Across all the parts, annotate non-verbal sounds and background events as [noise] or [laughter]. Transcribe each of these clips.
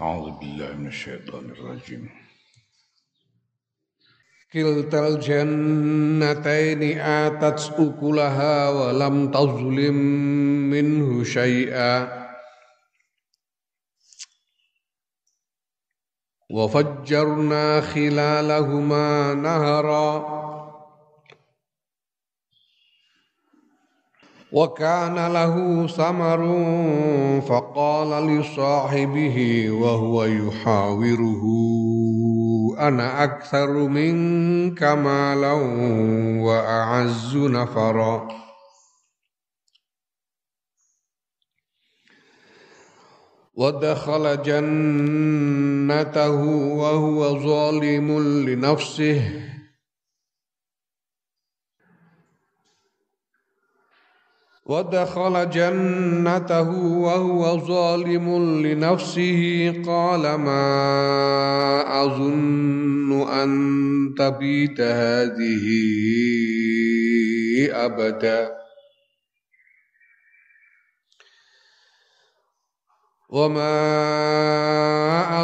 أعوذ بالله من الشيطان الرجيم. كلتا الجنتين آتت أكلها ولم تظلم منه شيئا. وفجرنا خلالهما نهرا. وكان له ثمر فقال لصاحبه وهو يحاوره أنا أكثر منك مالا وأعز نفرا. ودخل جنته وهو ظالم لنفسه. ودخل جنته وهو ظالم لنفسه. قال ما أظن أن تبيت هذه أبدا. وما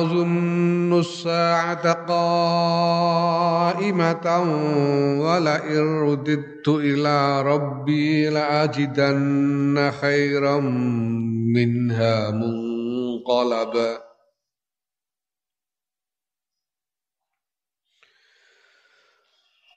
أظن الساعة قائمة ولئن رددت إلى ربي لأجدن خيرا منها منقلبا.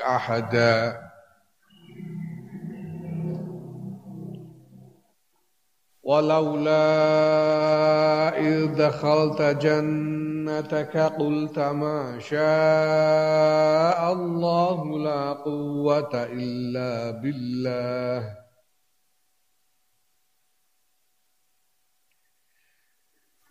أحدا ولولا إذ دخلت جنتك قلت ما شاء الله لا قوة إلا بالله.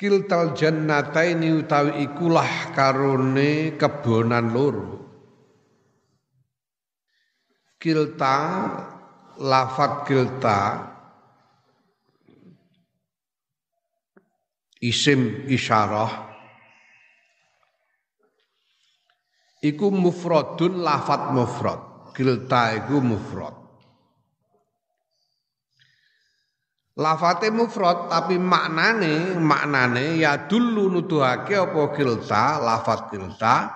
Kiltal jannataini utawi ikulah karone kebonan loro. Kilta lafat kilta isim isyarah. Iku mufradun lafat mufrad. Kilta iku mufrad Lafate mufrad tapi maknane maknane ya dulu nuduhake apa kilta lafat kilta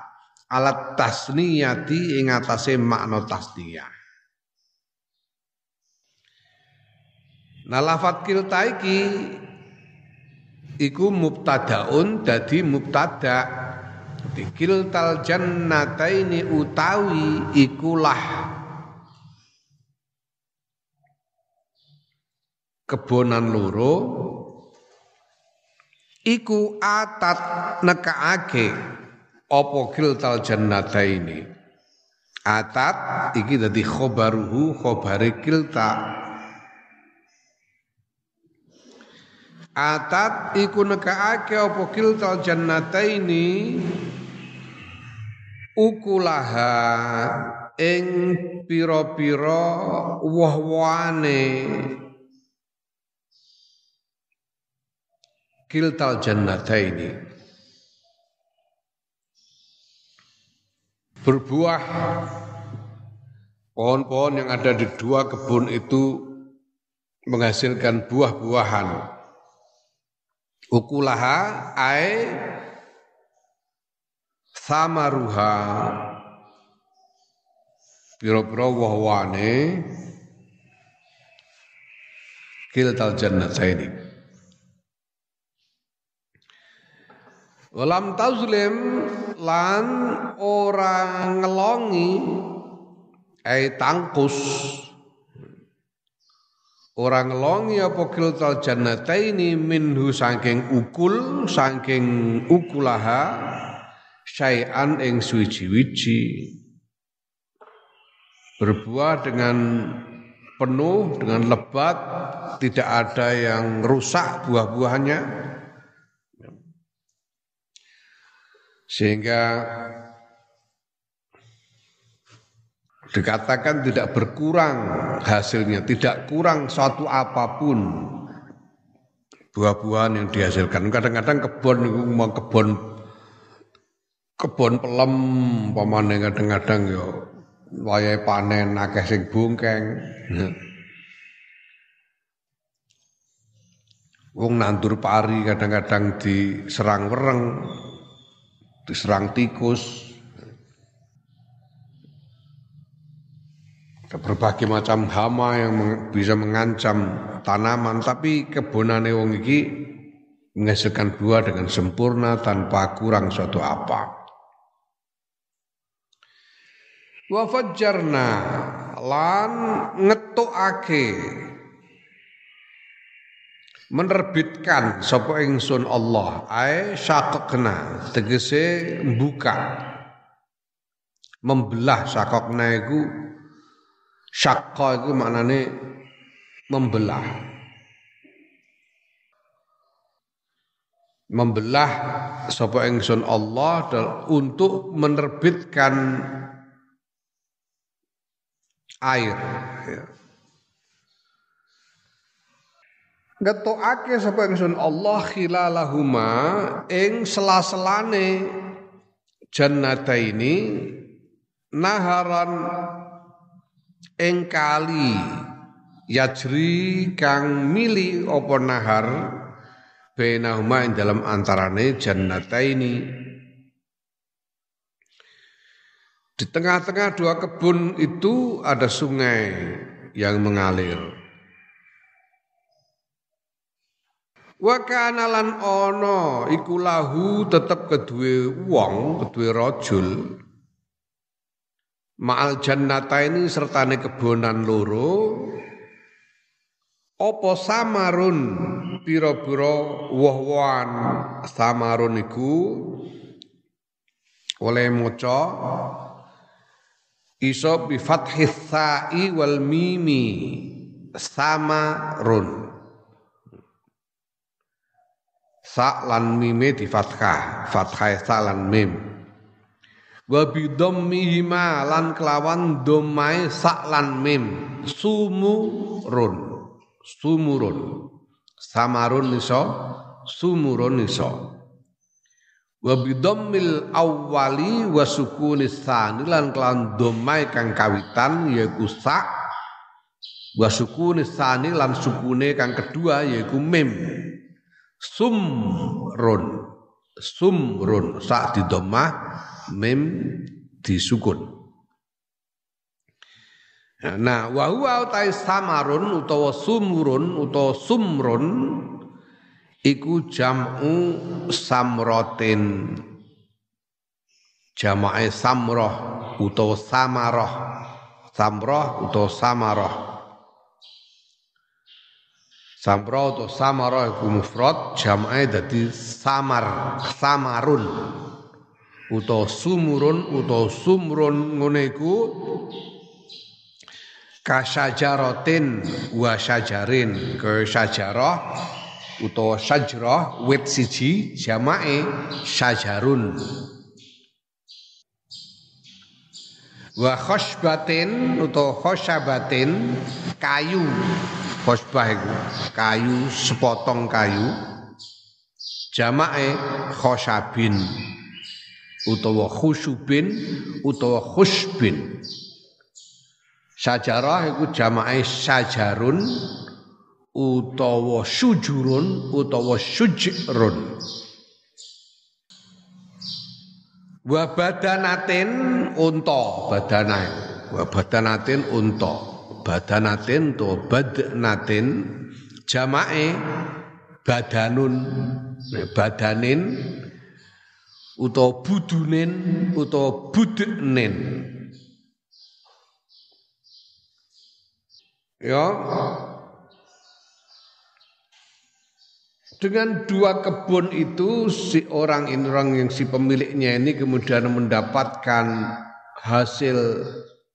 alat tasniyati ing atase makna tasniyah. Nah lafat kilta iki iku mubtadaun dadi mubtada. Kiltal jannataini utawi ikulah kebonan loro iku atat nekaake apa kiltal jannata ini. Atat iki dadi khobaruhu khobare kilta atat iku nekaake apa kiltal jannata ini ukulaha ing pira-pira woh-wohane kiltal jannataini. Berbuah Pohon-pohon yang ada di dua kebun itu menghasilkan buah-buahan. Ukulaha ai samaruha pira-pira woh-wohane. Kiltal jannataini Walam tazlim lan orang ngelongi ai tangkus. Orang ngelongi apa kiltal jannataini minhu saking ukul saking ukulaha syai'an ing suwiji-wiji berbuah dengan penuh dengan lebat tidak ada yang rusak buah-buahannya sehingga dikatakan tidak berkurang hasilnya tidak kurang suatu apa pun buah-buahan yang dihasilkan. Kadang-kadang kebun mau kebun kebun pelem pamane kadang-kadang yo wayahe panen akeh sing bungkeng. Wong nandur pari kadang-kadang diserang wereng, diserang tikus. Berbagai macam hama yang bisa mengancam tanaman, tapi kebunane wong iki menghasilkan buah dengan sempurna tanpa kurang suatu apa. wa fajjarna lan ngetukake menerbitkan sapa ingsun Allah. Ae syaqaqna tegese buka membelah syaqaqna iku syaqqa iku maknane membelah. Membelah sapa ingsun Allah untuk menerbitkan air ya. Ngetokake sapa ingsun Allah khilalahuma ing sela-selane jannata ini naharan ing kali yajri kang mili apa nahar bainahuma ing dalam antarane jannata ini Di tengah-tengah dua kebun itu ada sungai yang mengalir. Wa kana lan ana iku lahu tetep kedue wong, kedue rajul. Ma'al jannata ini sertane kebonan loro. Apa samarun pira-pira woh-wohan? Samarun iku oleh maca iso bi fathis sa'i wal mimi. Sama run sa lan mime di fathah. Fathah sa lan mim. Wa bi lan kelawan dhammai sa lan mim. Sumurun. Sumurun. Samarun iso sumurun iso. Wa bidammil awwali wa sukunis tsani lan kelan domai kang kawitan yaiku sa wa sukunis tsani lan sukune kang kedua yaiku mim sumrun. Sumrun. Sa di domah mim disukun nah wa huwa utai samarun utawa sumrun utawa sumrun iku jam'u samrotin. Jamae samroh utawa samaroh samroh utawa samaroh samroh utawa samaroh iku mufrad jamae dadi samar samarun utawa sumurun utawa sumrun ngene iku kasajaratin wa syajarin. Ke syajarah utawa syajrah wit siji jamae syajarun. Wa khosbatin utawa khosyabatin kayu khosbah iku kayu sepotong kayu jamae khosabin utawa khusubin utawa khusbin Sajarah iku jamae sajarun utawa sujurun utawa sujrun. Wa badanatin unta badanah. Wa badanatin unta. Badanatin to badnatin jamae badanun badanin utawa budunin utawa budnen ya. Dengan dua kebun itu si orang orang yang si pemiliknya ini kemudian mendapatkan hasil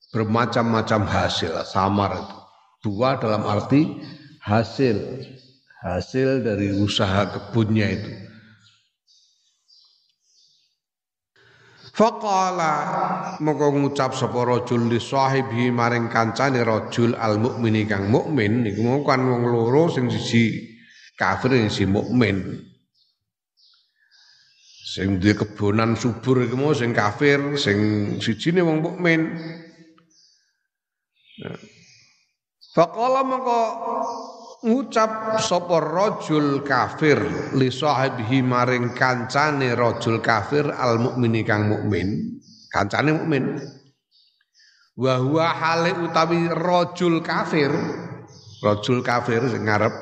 bermacam-macam hasil samar itu dua dalam arti hasil hasil dari usaha kebunnya itu Faqala moko ngucap sapa rajul li sahibi maring kancane rajul al mukmini kang mukmin niku mau kan wong loro sing siji kafir sing siji mukmin. Sing duwe kebonan subur iku mau sing kafir, sing sijine wong mukmin. Faqala moko ngucap sapa rajul kafir li sahibihi maring kancane rajul kafir al mukmini kang mukmin. Kancane mukmin. Wa huwa hale utawi rajul kafir rajul kafir sing ngarep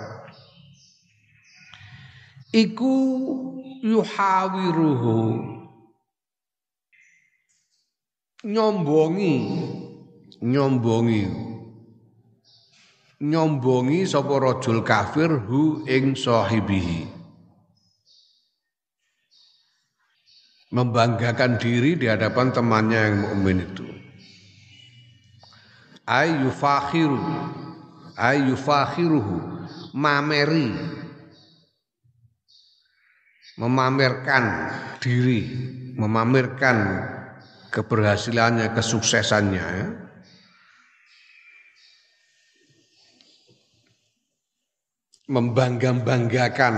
iku yuhawiruhu nyombongi nyombongi. Nyombongi sapa rajul kafir hu ing sahibihi. Membanggakan diri di hadapan temannya yang mukmin itu. Ayu fakhiru ayu fakhiruhu mameri. Memamerkan diri memamerkan keberhasilannya kesuksesannya ya membangga-banggakan.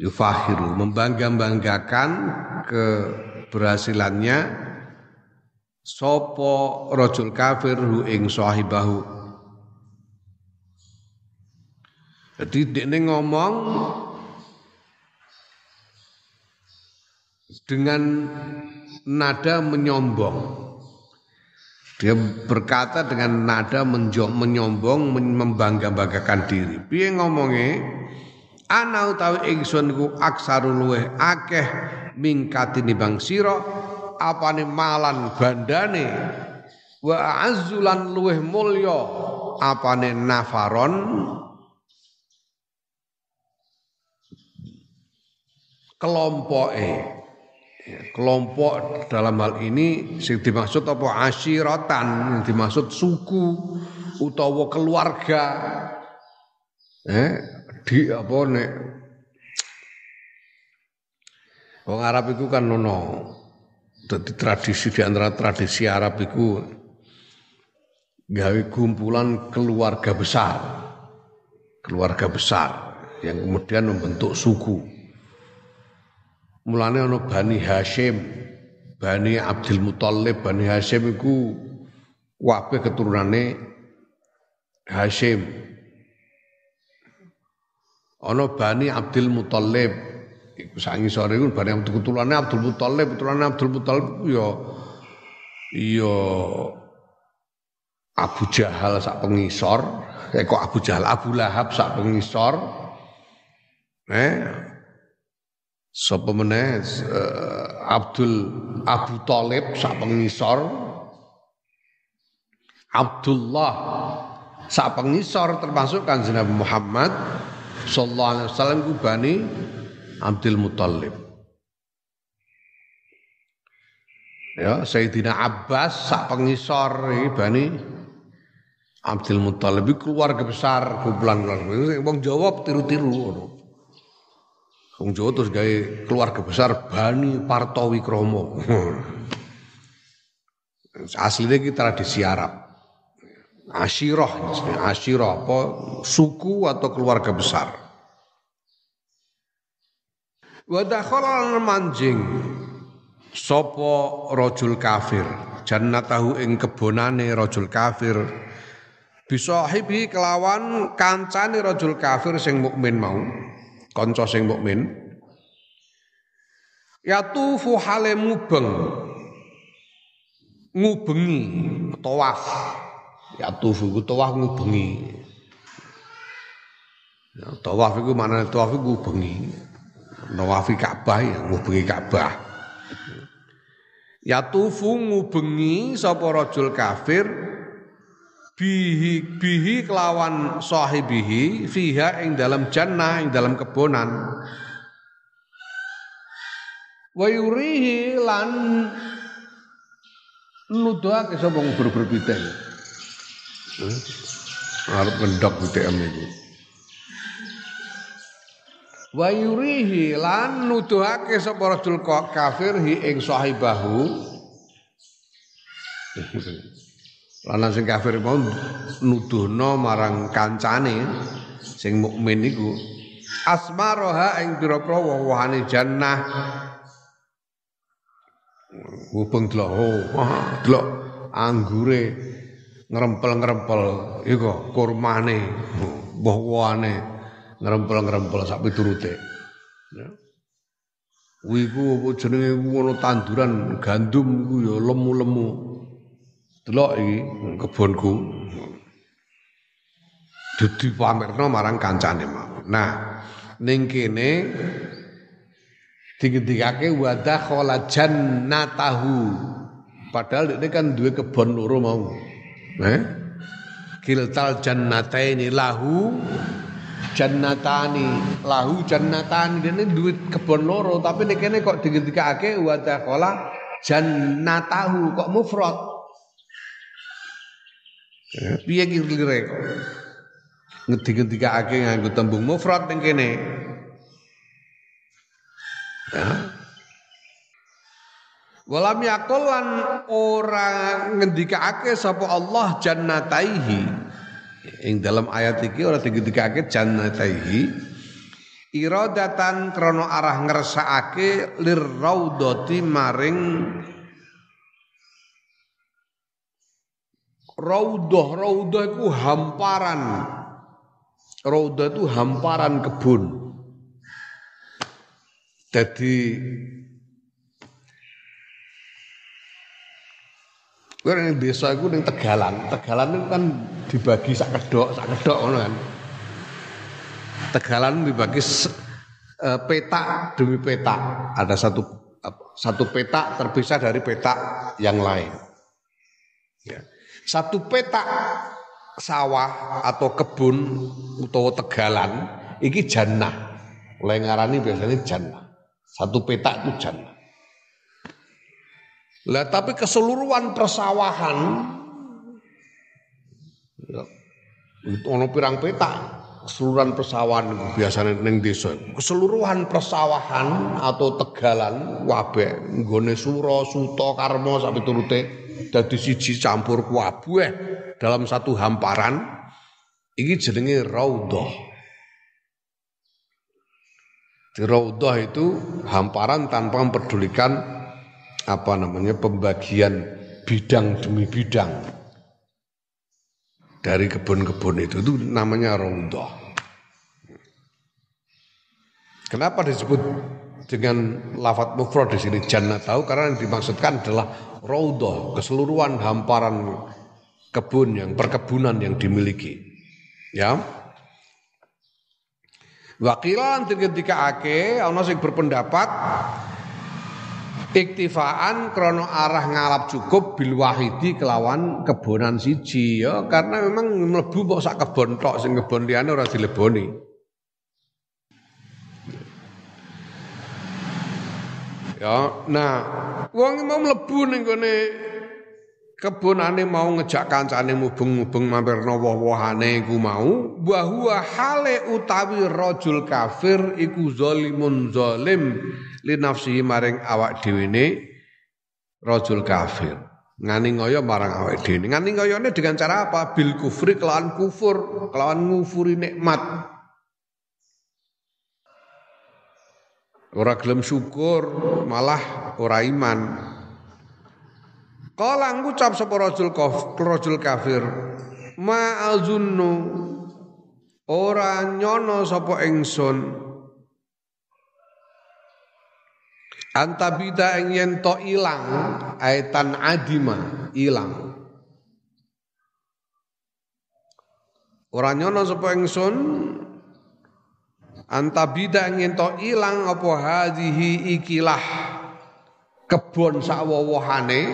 Yufahiru membangga-banggakan keberhasilannya. Sopo rojul kafir hu ing sahibahu. Jadi dia ngomong dengan nada menyombong dia berkata dengan nada menyombong, membangga-banggakan diri. Piye ngomongnya? Ana utawi ingsun ku aksaru luweh akeh mingkati bang sira apane malan bandane wa azzulan luweh mulya apane nafaron kelompoke Ya, kelompok dalam hal ini sing dimaksud apa? Asyiratan yang dimaksud suku utawa keluarga. Eh di apa nek? Wong Arab itu kan nono dadi tradisi di antara tradisi Arab itu gawe kumpulan keluarga besar. Keluarga besar yang kemudian membentuk suku Mulane ana Bani Hashim, Bani Abdul Muthalib, Bani Hashim iku kabeh keturunane Hashim. Ana Bani Abdul Muthalib, iku sangisore iku Bani Abdul keturunane Abdul Muthalib, keturunane Abdul Muthalib ya ya Abu Jahal sak pengisor, eh kok Abu Jahal Abu Lahab sak pengisor. Eh, Sapa meneh uh, Abdul Abu Talib sak pengisor Abdullah sak pengisor termasuk kanjeng Nabi Muhammad sallallahu alaihi wasallam ku bani Abdul Muthalib. Ya, Sayyidina Abbas sak pengisor iki bani Abdul Muthalib keluarga besar kumpulan keluarga. Wong Jawa tiru-tiru ngono. Wong Jawa terus gawe keluarga besar Bani Partowi Kromo. [laughs] Aslinya kita tradisi Arab. Asyirah, asyirah apa suku atau keluarga besar. Wa dakhala manjing Sopo rojul kafir jannatahu ing kebonane rojul kafir bisahibi kelawan kancane rojul kafir sing mukmin mau kanca sing mukmin. Yatufu hale mubeng. Ngubengi tawaf. Yatufu ku tawaf ngubengi. Ya, tawaf iku mana tawaf iku ngubengi. Nawafi Ka'bah ya ngubengi Ka'bah Yatufu ngubengi sapa rajul kafir bihi bihi kelawan sahibihi fiha ing dalam jannah ing dalam kebonan. Wa yurihi lan nuduhake sapa ngubur-ubur pitik hmm? arep ngendok pitik iku wa yurihi lan nuduhake sapa rajul kafir hi ing sahibahu lan sing kafir mau nuduhno marang kancane sing mukmin iku asmaroha ing pira-pira woh-wohane jannah hubung delok oh delok anggure ngrempel-ngrempel iku kurmane woh-wohane ngrempel-ngrempel sak piturute. Ya. Kuwi ku jenenge ngono tanduran gandum iku ya lemu-lemu. Delok iki kebonku. Dadi pamerno marang kancane mau. Nah, ning kene digendikake wadah khala jannatahu. Padahal ini kan duwe kebon loro mau. Eh? Kiltal jannataini lahu jannatani lahu jannatani dene duit kebon loro tapi nek kene kok digendikake wa taqala jannatahu kok mufrad piye ki lire kok? Ngedi-ngendikake nganggo tembung mufrad ning kene. Ya. Walam yakul lan ora ngendikake sapa Allah jannataihi. Ing dalam ayat iki ora digendikake jannataihi. Iradatan krana arah ngersakake raudati maring raudah raudah iku hamparan raudah itu hamparan kebun jadi Kowe ning desa iku ning Tegalan. Tegalan itu kan dibagi sak kedok, sak kedok ngono kan. Tegalan dibagi uh, petak demi petak. Ada satu satu petak terpisah dari petak yang lain. Ya. Satu petak sawah atau kebun utawa tegalan iki jannah. Oleh ngarani biasanya jannah. Satu petak itu jannah. Lah tapi keseluruhan persawahan ya, ono pirang petak keseluruhan persawahan biasanya neng desa keseluruhan persawahan atau tegalan wabe nggone suro suto karmo sampai turute dadi siji campur kabeh dalam satu hamparan ini jenenge raudhah. Di raudhah itu hamparan tanpa memperdulikan apa namanya pembagian bidang demi bidang. Dari kebun-kebun itu itu namanya raudhah. Kenapa disebut dengan lafat mufrad di sini jannah tahu karena yang dimaksudkan adalah raudhah, keseluruhan hamparan kebun yang perkebunan yang dimiliki. Ya. Wakilan ketika ake ana sing berpendapat iktifaan krono arah ngalap cukup bil wahidi kelawan kebonan siji ya karena memang mlebu kok sak kebon tok sing kebon liyane ora dileboni ya nah wong mau mlebu ning gone kebonane mau ngejak kancane mubeng-mubeng mampirna woh-wohane iku mau. Bahwa hale utawi rajul kafir iku zalimun zalim li nafsihi maring awak dhewe ne rajul kafir. Ngani ngoyo marang awak dhewe ngani ngoyone dengan cara apa? Bil kufri kelawan kufur kelawan ngufuri nikmat ora gelem syukur malah ora iman. Kala ngucap sapa rajul rajul kafir, ma azunnu ora nyono sapa ingsun antabida ing yen to ilang aitan adima ilang ora nyono sapa ingsun antabida ing yen to ilang apa hadhihi ikilah kebon sawowohane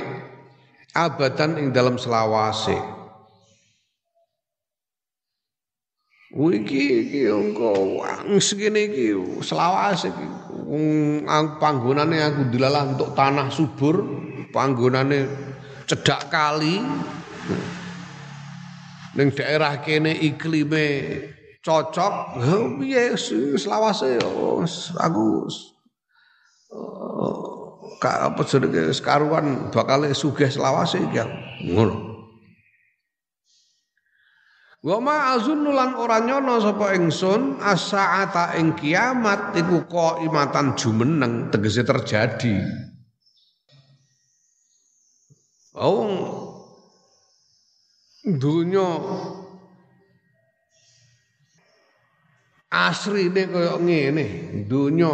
abadan ing dalam selawase Iki iki engko segene iki selawase iki. Panggonane aku dilalah untuk tanah subur, panggonane cedak kali. Ning daerah kene iklime cocok, piye selawase aku Kak apa jenenge sekaruan bakal sugih selawase iki ngono. Wa ma azunnu lan ora nyono sapa ingsun as-saata ing kiamat iku qaimatan jumeneng tegese terjadi. Oh dunya asrine kaya ngene, dunya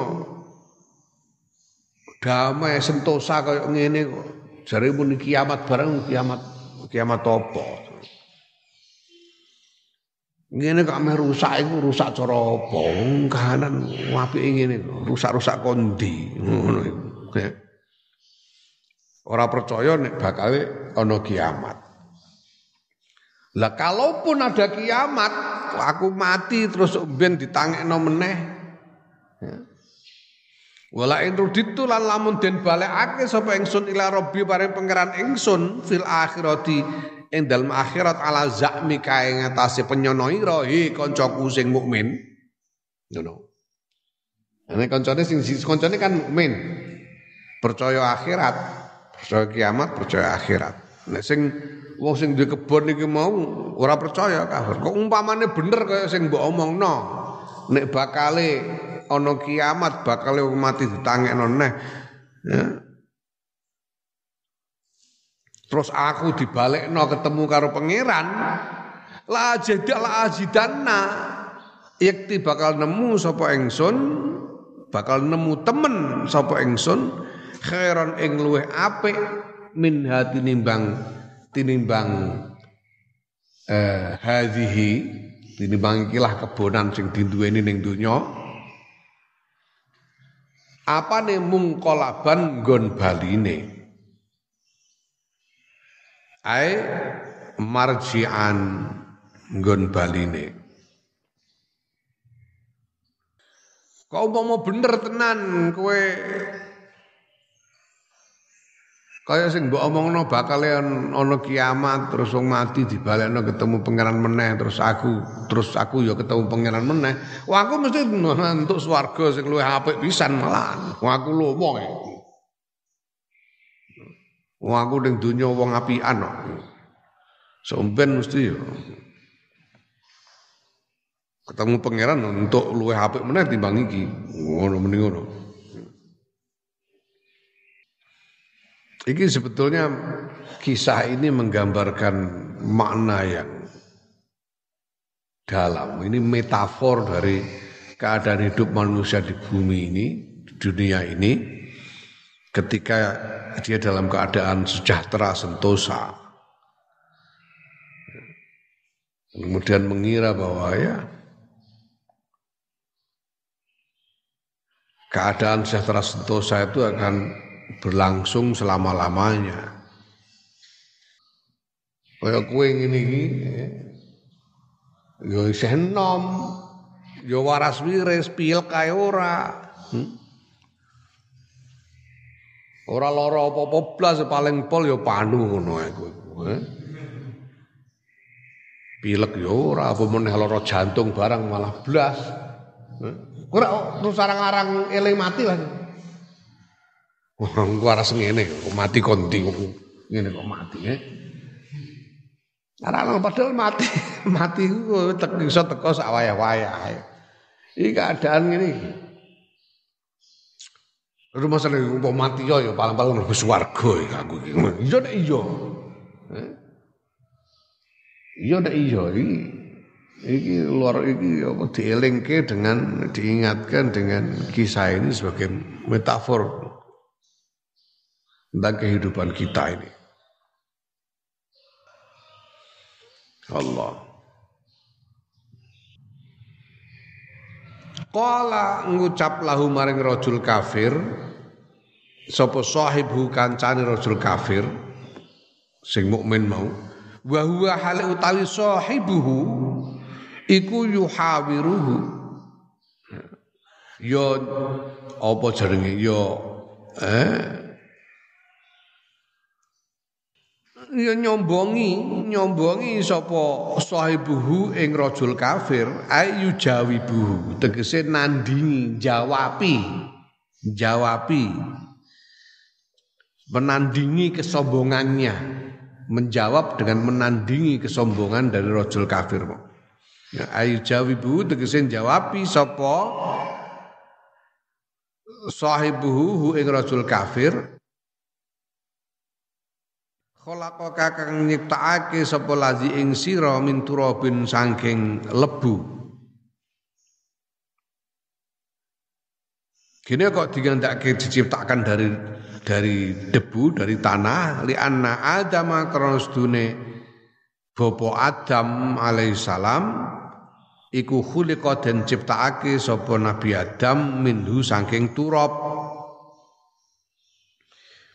damai sentosa kaya ngene kok. Jare muni kiamat bareng kiamat kiamat apa? Ngene kok meh rusak iku rusak cara apa? Kahanan apike ngene rusak-rusak kondi ngono. Ora percaya nek bakal ana kiamat. Lah kalaupun ada kiamat, aku mati terus ben ditangekno meneh. Ya. Wala in ruditu lan lamun den balekake sapa ingsun ila rabbi paring pangeran ingsun fil akhirati ing dalem akhirat ala zakmi kae ngatasi penyono ira he kancaku sing mukmin ngono Nek kancane sing kancane kan mukmin percaya akhirat percaya kiamat percaya akhirat nek sing wong sing duwe kebon iki mau ora percaya kafir. Kok umpamane bener kaya sing mbok omongno? Nek bakale ana kiamat bakale mati ditangekno neh. Ya. Terus aku dibalekno ketemu karo pangeran. La jadi la ajidanna. Yakti bakal nemu sapa ingsun, bakal nemu temen sapa ingsun khairan ing luweh apik min hati nimbang tinimbang eh hadhihi tinimbang ikilah kebonan sing dinduweni ning apa nih mung kolaban nggon baline? Ai marjian nggon baline. Kau mau bener tenan kowe kaya sing mbok omongno bakal ana kiamat terus wong mati dibalekno ketemu pangeran meneh terus aku terus aku ya ketemu pangeran meneh wah aku mesti untuk swarga sing luwih apik pisan malah wah aku lomo Wong aku ning donya wong apian kok. Somben mesti yo. Ketemu pangeran untuk luwih apik meneh timbang iki. Ngono mending ngono. Iki sebetulnya kisah ini menggambarkan makna yang dalam. Ini metafor dari keadaan hidup manusia di bumi ini, di dunia ini ketika dia dalam keadaan sejahtera sentosa kemudian mengira bahwa ya keadaan sejahtera sentosa itu akan berlangsung selama-lamanya kaya kue ngene iki ya isih enom ya waras wiris pil kae ora hmm? Ora lara apa-apa blas paling pol ya panu ngono ae kowe. Eh? Pilek ya ora apa meneh jantung barang malah blas. Eh? Ora terus arang-arang eling mati lah. Engko arep ngene mati kondi ngene kok mati eh. Ora padahal mati, [laughs] mati ku iso teko sak wayah-wayah. Iki keadaan ngene iki. Lalu masalah umpama mati yo ya paling-paling mlebu swarga ya aku iki. Iya nek iya. Iya nek iya iki iki luar iki apa dielingke dengan diingatkan dengan kisah ini sebagai metafor tentang kehidupan kita ini. Allah. Kala ngucap lahu maring rajul kafir sapa sahibu kancane rajul kafir sing mukmin mau wa hal utawi sahibuhu iku yuhawiruhu yo apa jenenge yo eh ya nyombongi nyombongi sapa sahibuhu ing rajul kafir ayu jawibuhu. Tegese nandingi jawapi jawapi menandingi kesombongannya. Menjawab dengan menandingi kesombongan dari rajul kafir. Ya, ayu jawibuhu tegese jawapi sapa sahibuhu ing rajul kafir Khalaqaka kang nyiptakake sapa lazi ing sira min turabin saking lebu. Gini kok digandake diciptakan dari dari debu, dari tanah, li anna Adam krana sedune Bapa Adam alaihissalam iku khuliqa den ciptakake sapa Nabi Adam minhu saking turab.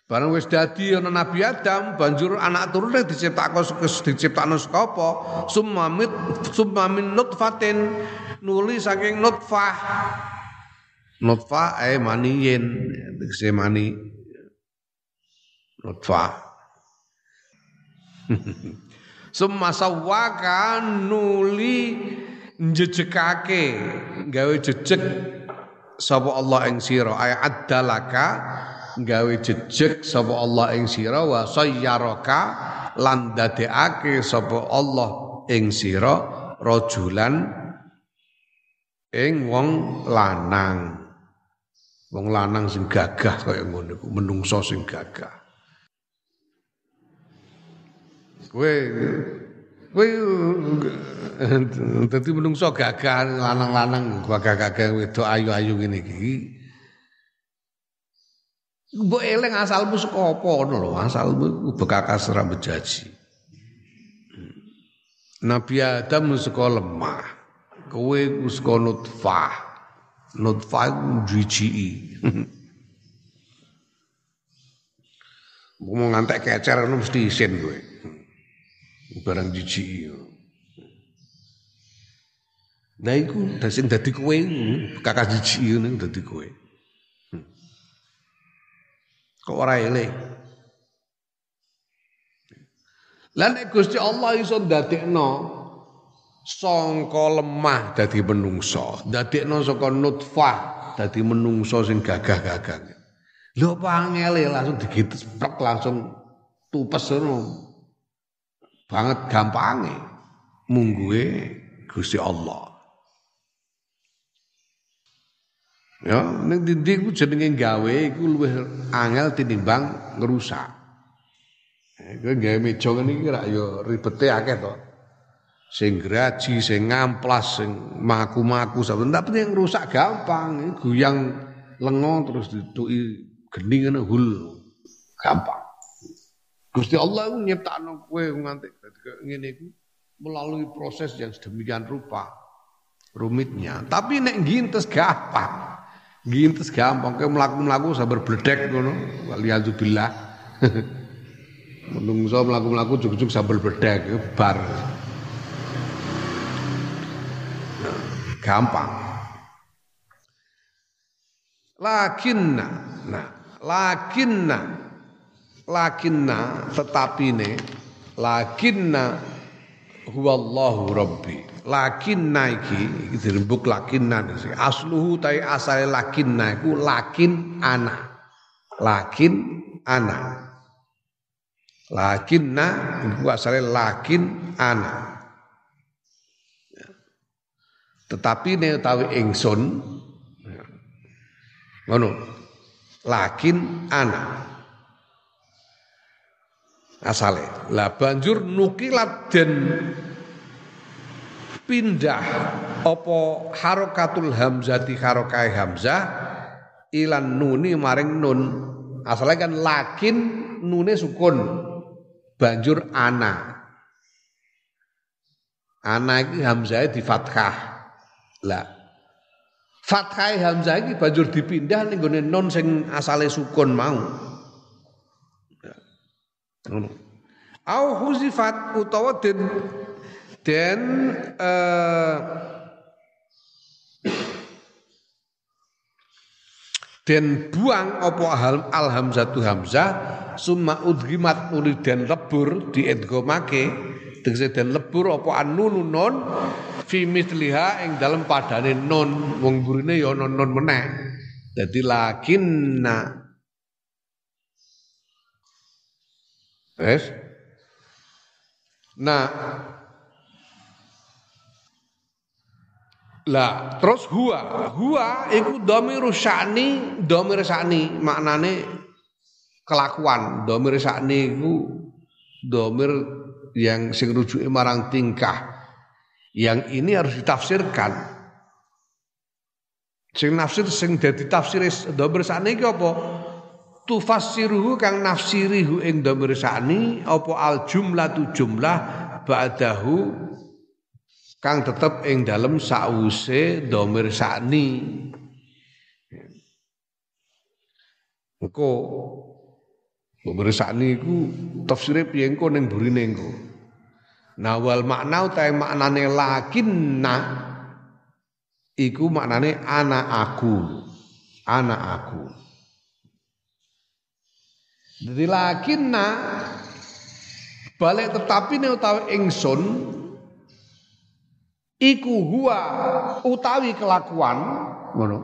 Barang wis dadi ana Nabi Adam, banjur anak turune diciptakno diciptakno saka apa? Summamit summamin nutfatin nuli saking nutfah. Nutfah ae maniyin, tegese mani nutfah. [laughs] Summa sawwaka nuli njejekake gawe jejeg sapa Allah ing sira ay addalaka gawe jejeg sapa Allah ing sira wa sayyaraka lan dadekake sapa Allah ing sira rajulan ing wong lanang. Wong lanang sing gagah kaya ngono iku menungso sing gagah. Kowe kowe dadi menungso gagah lanang-lanang gagah-gagah wedok ayu-ayu ngene iki Mbok eling asalmu saka apa ngono lho, asalmu bekakas rambut jaji. Nabi Adam saka lemah. Kowe saka nutfah. Nutfah jiji. Mau ngantek kecer ngono mesti isin kowe. Barang jiji. Nah iku sing dadi kowe kakak jiji ngono dadi kowe. Kok ora eling. Lan nek Gusti Allah iso ndadekno sangka lemah dadi menungso, ndadekno saka nutfah dadi menungso sing gagah-gagah. Lho pangele langsung digites plek langsung tupes ngono. Banget gampange mungguhe Gusti Allah. Ya, ning dindi ku jenenge gawe iku luwih angel tinimbang ngrusak. Kowe gawe meja ngene iki rak ya ribete akeh to. Sing graji, sing ngamplas, sing maku-maku saben tapi yang rusak gampang, guyang lengo terus dituki geni ngene hul. Gampang. Gusti Allah itu nyiptakno kowe nganti ngene iku melalui proses yang sedemikian rupa rumitnya. Tapi nek ngintes gampang. Gintes gampang kayak melaku-melaku sabar bledek ngono. Waliyadzubillah. [laughs] Menungso melaku-melaku juk-juk sabar bledek bar. gampang. Lakinna. Nah, lakinna. Lakinna tetapi ne lakinna huwallahu rabbi lakin naiki dirembuk lakin sih asluhu tai asale lakin naiku lakin ana. Lakin ana. Lakin na iku asale lakin ana. Tetapi ne utawi ingsun ngono lakin ana. Asale. Lah banjur nukilat den pindah apa harokatul hamzati harokai hamzah ilan nuni maring nun. Asalnya kan lakin nune sukun banjur ana. Ana iki hamzah di fathah lah fathah hamzah iki banjur dipindah ning gone nun sing asale sukun mau. Au huzifat utawa den den uh, den buang apa al hamzatu hamzah summa udhimat nuli den lebur di edgomake tegese den lebur apa annunu non fi misliha ing dalem padane non. Wong burine ya non non meneh. Dadi lakinna Wes Nah Lah, terus huwa, huwa iku dhamir sya'ni, dhamir sya'ni maknane kelakuan. Dhamir sya'ni iku dhamir yang sing rujuke marang tingkah. Yang ini harus ditafsirkan. Sing nafsir sing dadi tafsir dhamir sya'ni iki apa? Tufassiruhu kang nafsirihu ing dhamir sya'ni apa al jumlah jumlah ba'dahu kang tetep ing dalem sause domir sakni. Engko domir sakni iku tafsire piye engko ning burine engko? Nah wal makna utahe maknane lakinna iku maknane anak aku. Anak aku. Jadi lakinna balik tetapi ne utawi ingsun iku huwa utawi kelakuan. Ngono.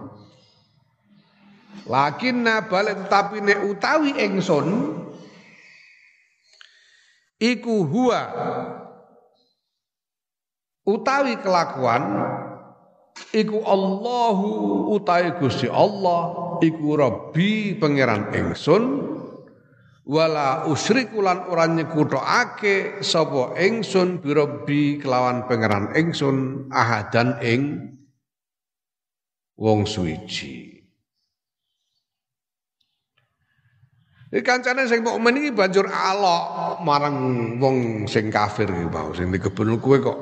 Lakinna balik tetapi nek utawi ingsun iku huwa utawi kelakuan iku Allahu utawi Gusti Allah iku Rabbi pangeran ingsun wala usriku lan ora nyekutokake sapa ingsun birabbi kelawan pangeran ingsun ahadan ing wong suci Iki kancane sing mukmin iki banjur alok marang wong sing kafir iki mau sing dikebul kowe kok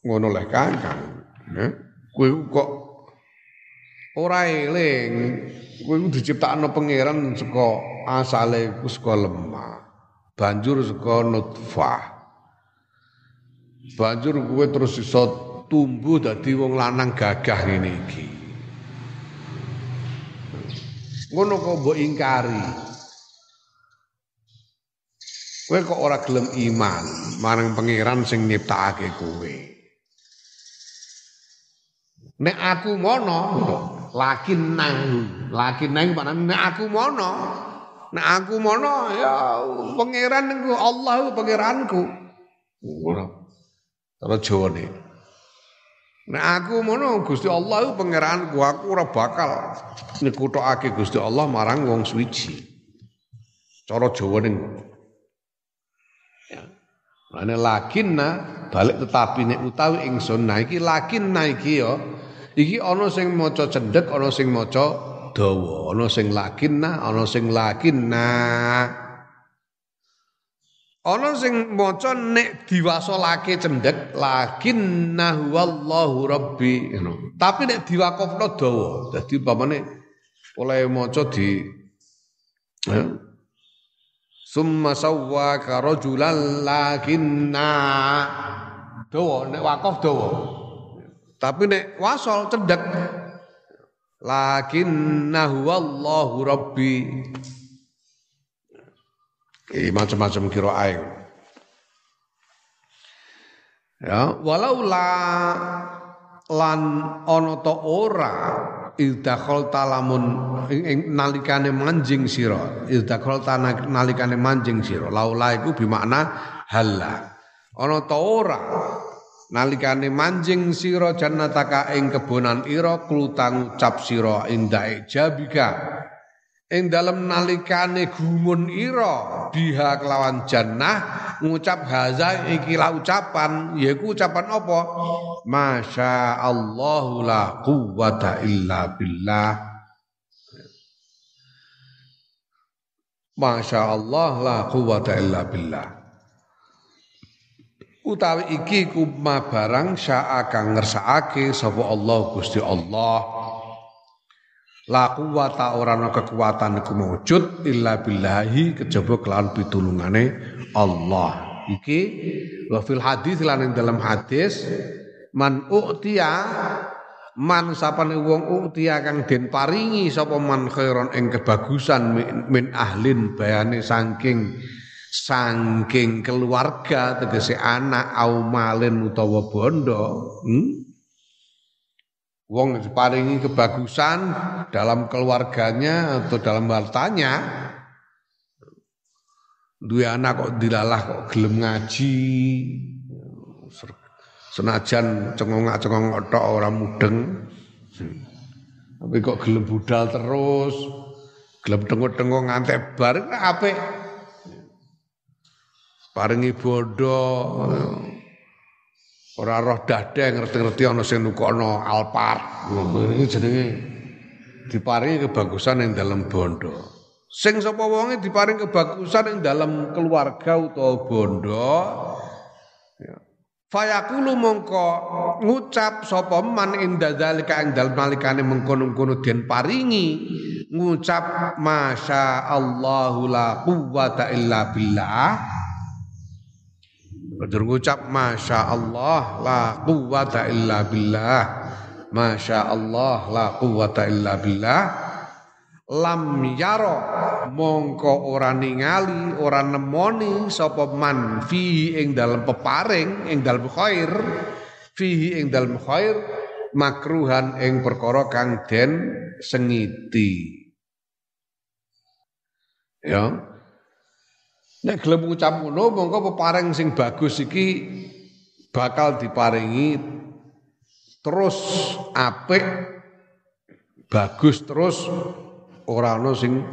ngono leh kangkang. Ya. Kowe kok ora eling kowe diciptakno pangeran saka asale iku saka lemah. Banjur saka nutfah. Banjur kowe terus iso tumbuh dadi wong lanang gagah ngene iki. Ngono kok mbok ingkari? Kowe kok ora gelem iman marang pangeran sing nyiptakake kowe? Nek aku ngono lakin nang lakin nang nek aku mono nek aku mono ya pangeran niku Allah pangeranku. Ora ora jawane nek aku mono Gusti Allah pangeranku. Aku ora bakal nyekutokake Gusti Allah marang wong suci. Cara jawane ngono ya. Mane lakinna balik tetapi nek utawi ingsun nah iki lakinna iki ya. Iki ana sing maca cendhek, ana sing maca dawa, ana sing lakinna, ana sing lakinna. Ana sing maca nek diwasolake cendhek lakinna wallahu rabbi ngono. Tapi nek diwakofno dawa, dadi umpamane oleh maca di ya. Summa sawwaka rajulan lakinna dawa nek wakof dawa. Tapi nek wasol cedek lakinnahu wallahu rabbi. Ini macam-macam kiraai. Ya, walau la lan ana ta ora ildakhol talamun nalikane manjing sira ildakhol nalikane manjing sira laula iku bimakna halla ana ta ora nalikane manjing sira jannataka ing kebonan ira klutang ucap sira indae jabika. Ing dalam nalikane gumun ira biha kelawan jannah ngucap haza iki la ucapan yaiku ucapan apa? Masya Allah la quwata illa billah. Masya Allah la quwata illa billah utawi iki kuma barang syaa kang ngersakake sapa Allah Gusti Allah La quwata ora ana kekuatan iku maujud illa billahi kejaba kelawan pitulungane Allah. Iki wa fil hadis lan dalam hadis man u'tiya man sapane wong u'tiya kang den paringi sapa man khairon ing kebagusan min ahlin bayane saking saking keluarga tegese anak au malin utawa bondo hmm? Wong diparingi kebagusan dalam keluarganya atau dalam hartanya. Dua anak kok dilalah kok gelem ngaji. Senajan cengongak-cengongak tok orang mudeng. Tapi kok gelem budal terus. Gelem tengok-tengok ngantek bar apik. Paringi bodoh Ora roh dadeng ngerti-ngerti ana sing nukono Alphard. Iki jenenge diparingi kebagusan yang dalam bondo. Sing sapa wonge diparing kebagusan yang dalam keluarga utawa bondo. Ya. Mongko ngucap sapa man inda zalika ing dalem nalikane mengkono-kono den paringi ngucap masya Allahu la quwwata illa billah Banjur ngucap Masya Allah la quwata illa billah. Masya Allah la quwata illa billah. Lam yaro mongko ora ningali ora nemoni sapa man fihi ing dalem peparing ing dalem khair fihi ing dalem khair makruhan ing perkara kang den sengiti. Ya Nek gelem ngucap ngono mongko peparing sing bagus iki bakal diparingi terus apik bagus terus ora ana sing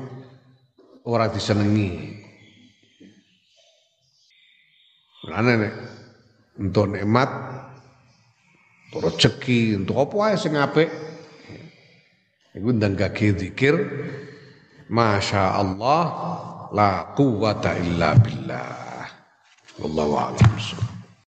ora disenengi. Lane nek untuk nikmat untuk rezeki untuk apa wae sing apik iku ndang gage zikir Masya Allah la quwata illa billah wallahu a'lam